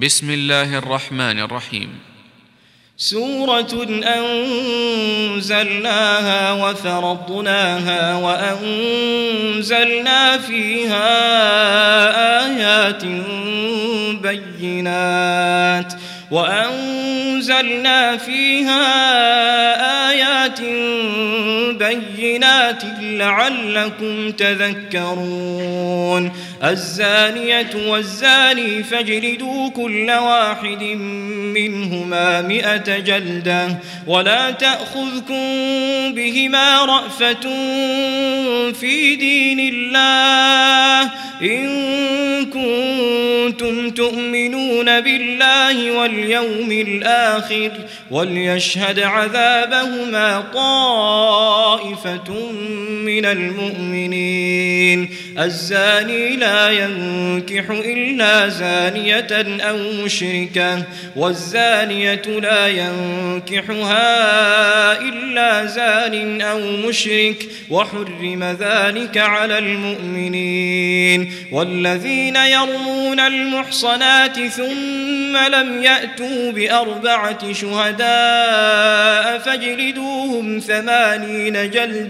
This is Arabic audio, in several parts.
بسم الله الرحمن الرحيم. سورة أنزلناها وفرضناها وأنزلنا فيها آيات بينات وأنزلنا فيها آيات بينات لعلكم تذكرون. الزانية والزاني فاجلدوا كل واحد منهما مئة جلدة ولا تأخذكم بهما رأفة في دين الله إن كنتم تؤمنون بالله واليوم الآخر وليشهد عذابهما طائفة من المؤمنين. الزاني لا ينكح إلا زانية أو مشركة والزانية لا ينكحها إلا زان أو مشرك وحرم ذلك على المؤمنين. والذين يرمون المحصنات ثم لم يأتوا بأربعة شهداء فاجلدوهم ثمانين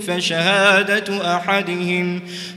فشهادة أحدهم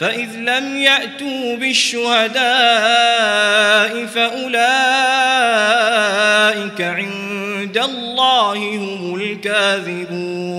فإذ لم يأتوا بالشهداء فأولئك عند الله هم الكاذبون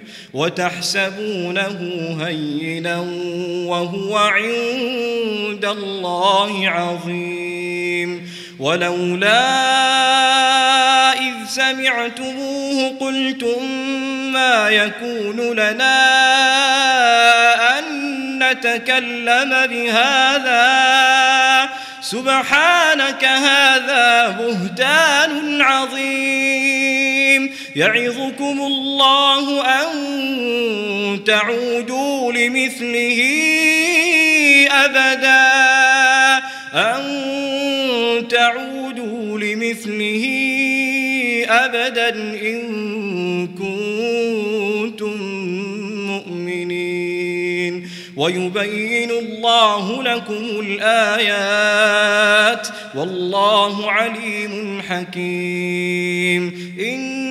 وتحسبونه هينا وهو عند الله عظيم. ولولا إذ سمعتموه قلتم ما يكون لنا أن نتكلم بهذا. سبحانك هذا بهتان عظيم. يعظكم الله أن تعودوا لمثله أبدا أن تعودوا لمثله أبدا إن كنتم مؤمنين. ويبين الله لكم الآيات والله عليم حكيم. إن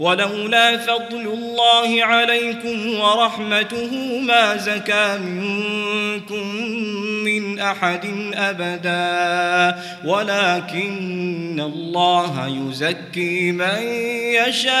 ولولا فضل الله عليكم ورحمته ما زكى منكم من أحد أبدا. ولكن الله يزكي من يشاء.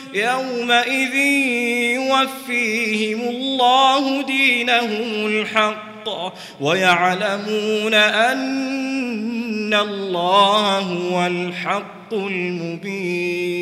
يومئذ يوفيهم الله دينهم الحق ويعلمون أن الله هو الحق المبين.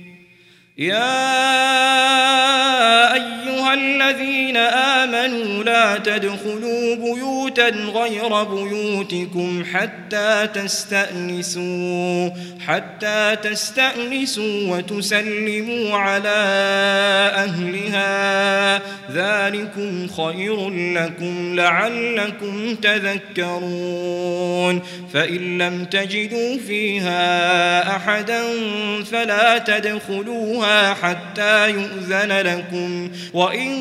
يا أيها الذين آمنوا لا تدخلوا بيوتا غير بيوتكم حتى تستأنسوا حتى تستأنسوا وتسلموا على أهلها. ذلكم خير لكم لعلكم تذكرون. فإن لم تجدوا فيها أحدا فلا تدخلوها حتى يؤذن لكم. وإن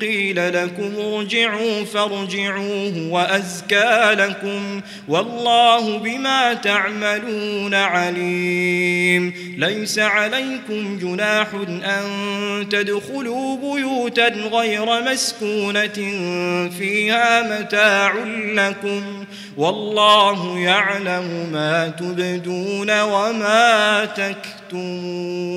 قيل لكم ارجعوا فارجعوه وأزكى لكم والله بما تعملون عليم. ليس عليكم جناح أن تدخلوا بيوتا غير مسكونة فيها متاع لكم والله يعلم ما تبدون وما تكتمون.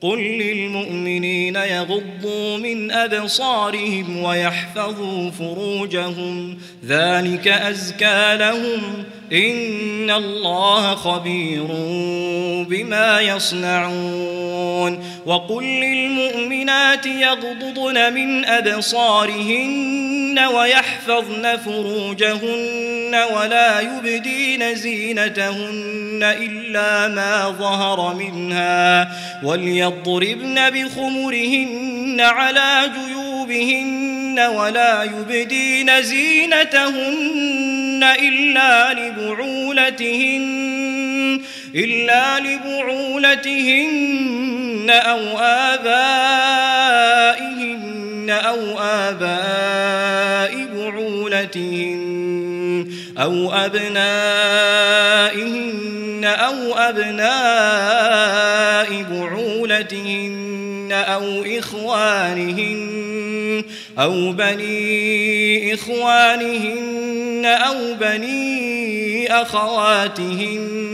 قل للمؤمنين يغضوا من أبصارهم ويحفظوا فروجهم. ذلك أزكى لهم. إن الله خبير بما يصنعون. وقل للمؤمنات يغضضن من أبصارهن ويحفظن فروجهن ولا يبدين زينتهن إلا ما ظهر منها وليضربن بخمرهن على جيوبهن ولا يبدين زينتهن إلا لبعولتهن إلا لبعولتهن أو آبائهن. أو آباء بعولتهن أو أبنائهن أو أبناء بعولتهن أو إخوانهن أو بني إخوانهن أو بني أخواتهن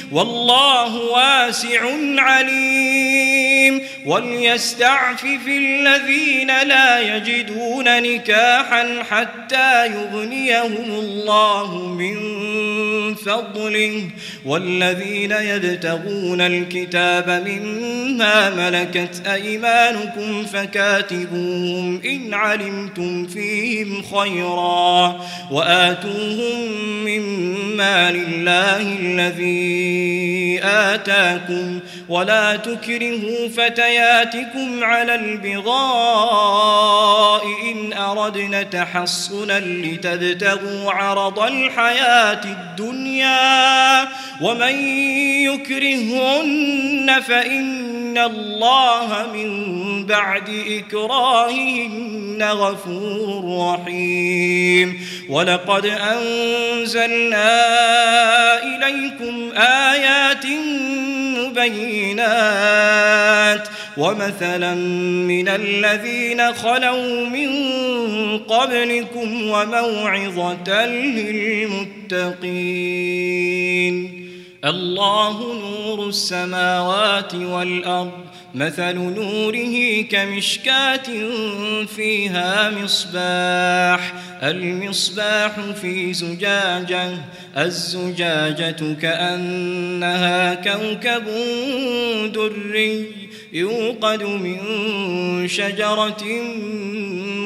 والله واسع عليم وليستعفف الذين لا يجدون نكاحا حتى يغنيهم الله من فضله والذين يبتغون الكتاب مما ملكت أيمانكم فكاتبوهم إن علمتم فيهم خيرا وآتوهم مما لله الذي آتاكم ولا تكرهوا فتياتكم على البغاء إن أردنا تحصنا لتبتغوا عرض الحياة الدنيا ومن يكرهن فإن الله من بعد إكراههن غفور رحيم ولقد أنزلنا إليكم آيات مبينات ومثلا من الذين خلوا من قبلكم وموعظة للمتقين. الله نور السماوات والأرض. مثل نوره كمشكاة فيها مصباح المصباح في زجاجة الزجاجة كأنها كوكب دري يوقد من شجرة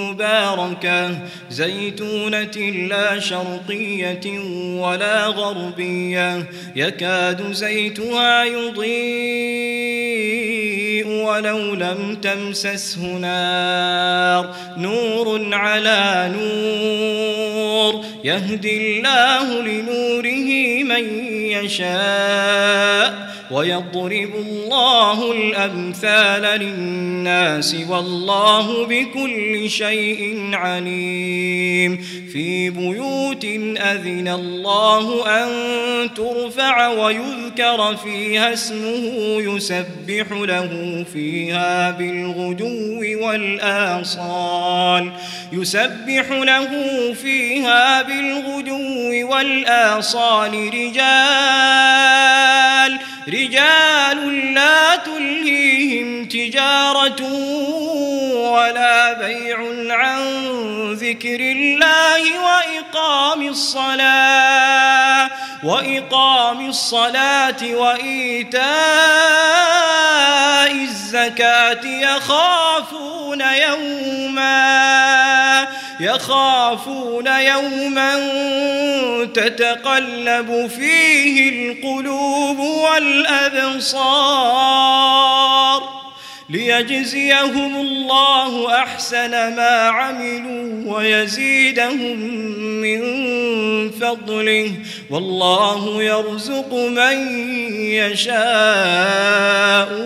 مباركة زيتونة لا شرقية ولا غربية يكاد زيتها يضيء. ولو لم تمسسه نار. نور على نور. يهدي الله لنوره من يشاء. ويضرب الله الأمثال للناس والله بكل شيء عليم. في بيوت أذن الله أن ترفع ويذكر فيها اسمه يسبح له فيها بالغدو والآصال. يسبح له فيها بالغدو والآصال رجال. رجال لا تلهيهم تجارة ولا بيع عن ذكر الله وإقام الصلاة. وإقام الصلاة وإيتاء الزكاة يخافون يوما يخافون يوما تتقلب فيه القلوب والأبصار ليجزيهم الله أحسن ما عملوا ويزيدهم من فضله والله يرزق من يشاء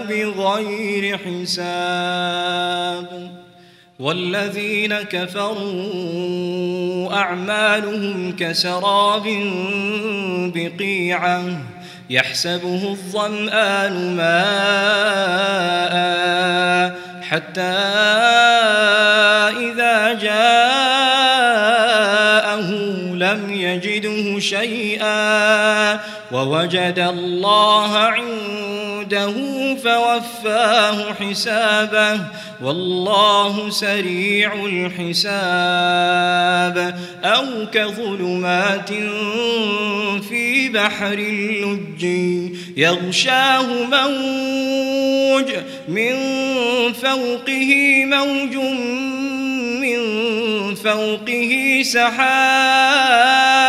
بغير حساب والذين كفروا أعمالهم كسراب بقيعة يحسبه الظمآن ماء حتى إذا جاءه لم يجده شيئا ووجد الله عنده فوفاه حسابه والله سريع الحساب. أو كظلمات في بحر اللج يغشاه موج من فوقه موج من فوقه سحاب.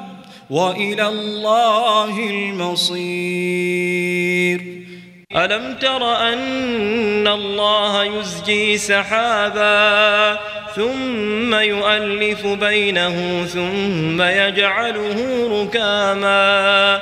وإلى الله المصير. ألم تر أن الله يزجي سحابا ثم يؤلف بينه ثم يجعله ركاما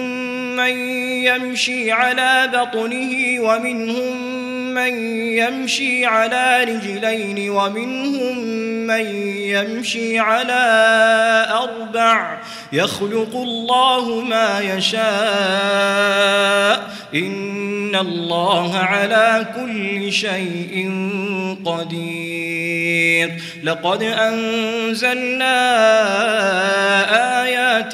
من يمشي على بطنه ومنهم من يمشي على رجلين ومنهم من يمشي على أربع. يخلق الله ما يشاء. إن الله على كل شيء قدير. لقد أنزلنا آيات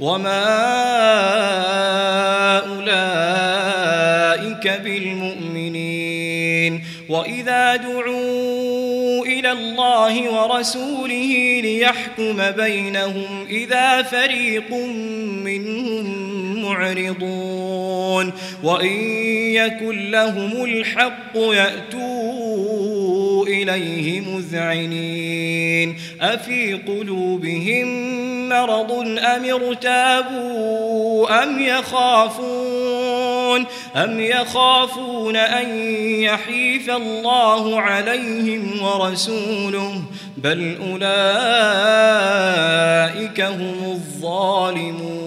وما أولئك بالمؤمنين وإذا دعوا إلى الله ورسوله ليحكم بينهم إذا فريق منهم معرضون وإن يكن لهم الحق يأتوا إليه مذعنين. أفي قلوبهم مرض أم ارتابوا أم يخافون؟ أم يخافون أن يحيف الله عليهم ورسوله؟ بل أولئك هم الظالمون.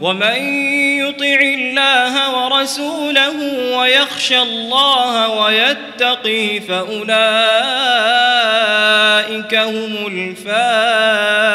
ومن يطع الله ورسوله ويخشى الله ويتقي فأولئك هم الفائزون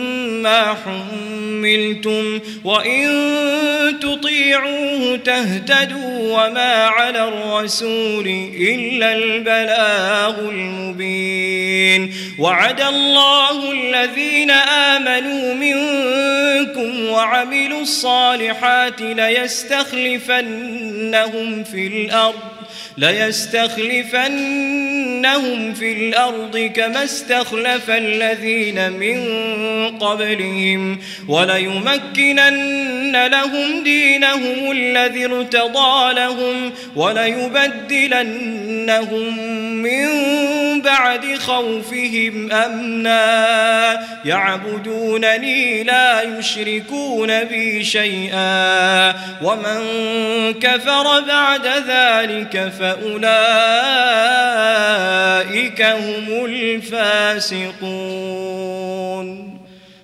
ما حملتم وإن تطيعوه تهتدوا وما على الرسول إلا البلاغ المبين وعد الله الذين آمنوا منكم وعملوا الصالحات ليستخلفنهم في الأرض ليستخلفنهم في الأرض كما استخلف الذين من قبلهم وليمكنن لهم دينهم الذي ارتضى لهم وليبدلنهم من بعد خوفهم أمنا يعبدونني لا يشركون بي شيئا ومن كفر بعد ذلك فأولئك هم الفاسقون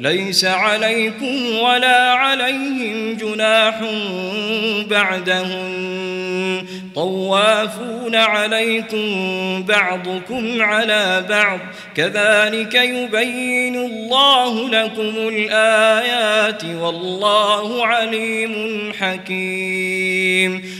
ليس عليكم ولا عليهم جناح بعدهن طوافون عليكم بعضكم على بعض. كذلك يبين الله لكم الآيات والله عليم حكيم.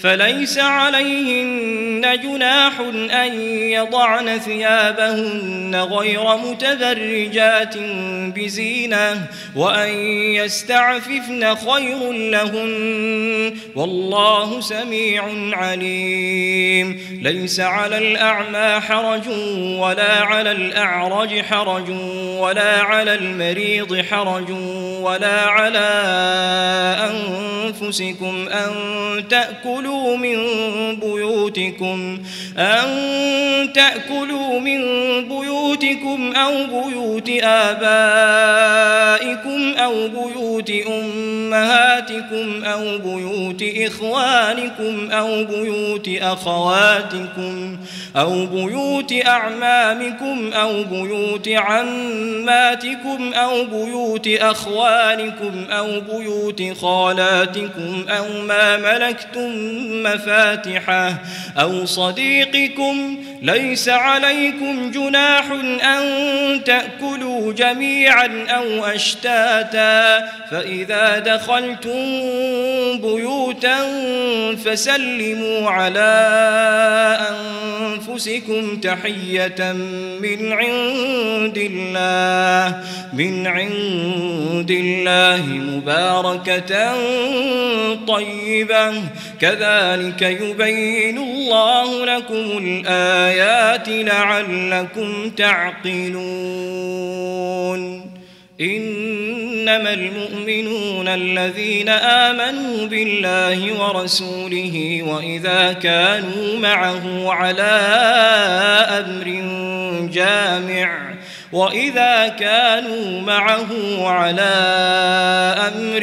فليس عليهن جناح أن يضعن ثيابهن غير متبرجات بزينة وأن يستعففن خير لهن والله سميع عليم. ليس على الأعمى حرج ولا على الأعرج حرج ولا على المريض حرج ولا على أنفسكم أن تأكلوا من بيوتكم أن تأكلوا من بيوتكم أو بيوت آبائكم أو بيوت أمهاتكم أو بيوت إخوانكم أو بيوت أخواتكم أو بيوت أعمامكم أو بيوت عماتكم أو بيوت أخوانكم أو بيوت خالاتكم أو ما ملكتم مفاتحه أو صديقكم ليس عليكم جناح أن تأكلوا جميعا أو أشتاتا فإذا دخلتم بيوتا فسلموا على أنفسكم تحية من عند الله من عند الله مباركة طيبة. كذلك يبين الله لكم الآيات لعلكم تعقلون. إنما المؤمنون الذين آمنوا بالله ورسوله وإذا كانوا معه على أمر جامع وإذا كانوا معه على أمر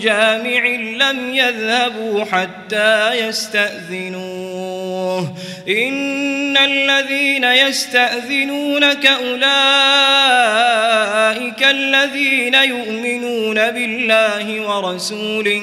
جامع لم يذهبوا حتى يستأذنوه إن الذين يستأذنونك أولئك الذين يؤمنون بالله ورسوله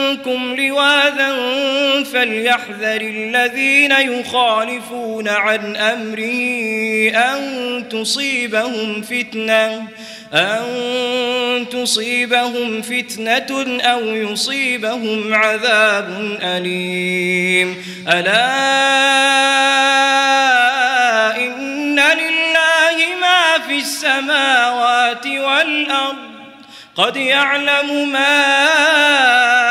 منكم لواذا فليحذر الذين يخالفون عن أمره أن تصيبهم فتنة أن تصيبهم فتنة أو يصيبهم عذاب أليم. ألا إن لله ما في السماوات والأرض قد يعلم ما